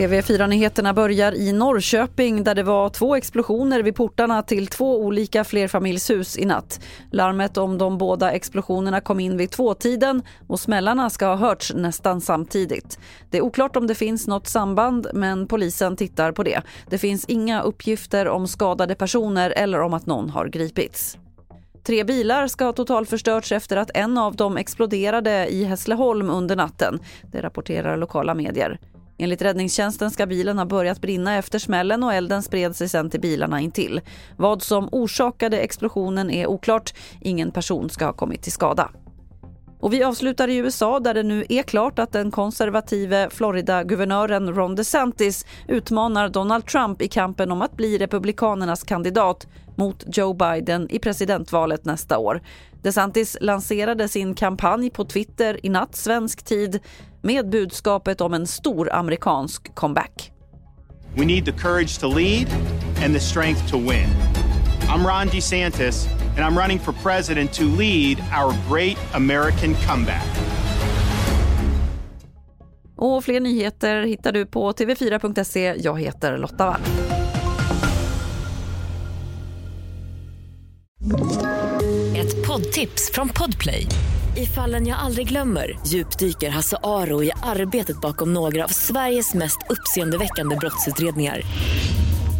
TV4-nyheterna börjar i Norrköping där det var två explosioner vid portarna till två olika flerfamiljshus i natt. Larmet om de båda explosionerna kom in vid tvåtiden och smällarna ska ha hörts nästan samtidigt. Det är oklart om det finns något samband men polisen tittar på det. Det finns inga uppgifter om skadade personer eller om att någon har gripits. Tre bilar ska ha totalförstörts efter att en av dem exploderade i Hässleholm under natten. Det rapporterar lokala medier. Enligt räddningstjänsten ska bilen ha börjat brinna efter smällen och elden spred sig sen till bilarna intill. Vad som orsakade explosionen är oklart. Ingen person ska ha kommit till skada. Och vi avslutar i USA där det nu är klart att den konservative Florida-guvernören Ron DeSantis utmanar Donald Trump i kampen om att bli Republikanernas kandidat mot Joe Biden i presidentvalet nästa år. DeSantis lanserade sin kampanj på Twitter i natt svensk tid med budskapet om en stor amerikansk comeback. We need the courage to lead and the strength to win. I'm Ron DeSantis and I'm running for president to lead our great American comeback. Och fler nyheter hittar du på tv4.se. Jag heter Lotta Wall. Ett poddtips från Podplay. I fallen jag aldrig glömmer djupdyker Hasse Aro i arbetet bakom några av Sveriges mest uppseendeväckande brottsutredningar.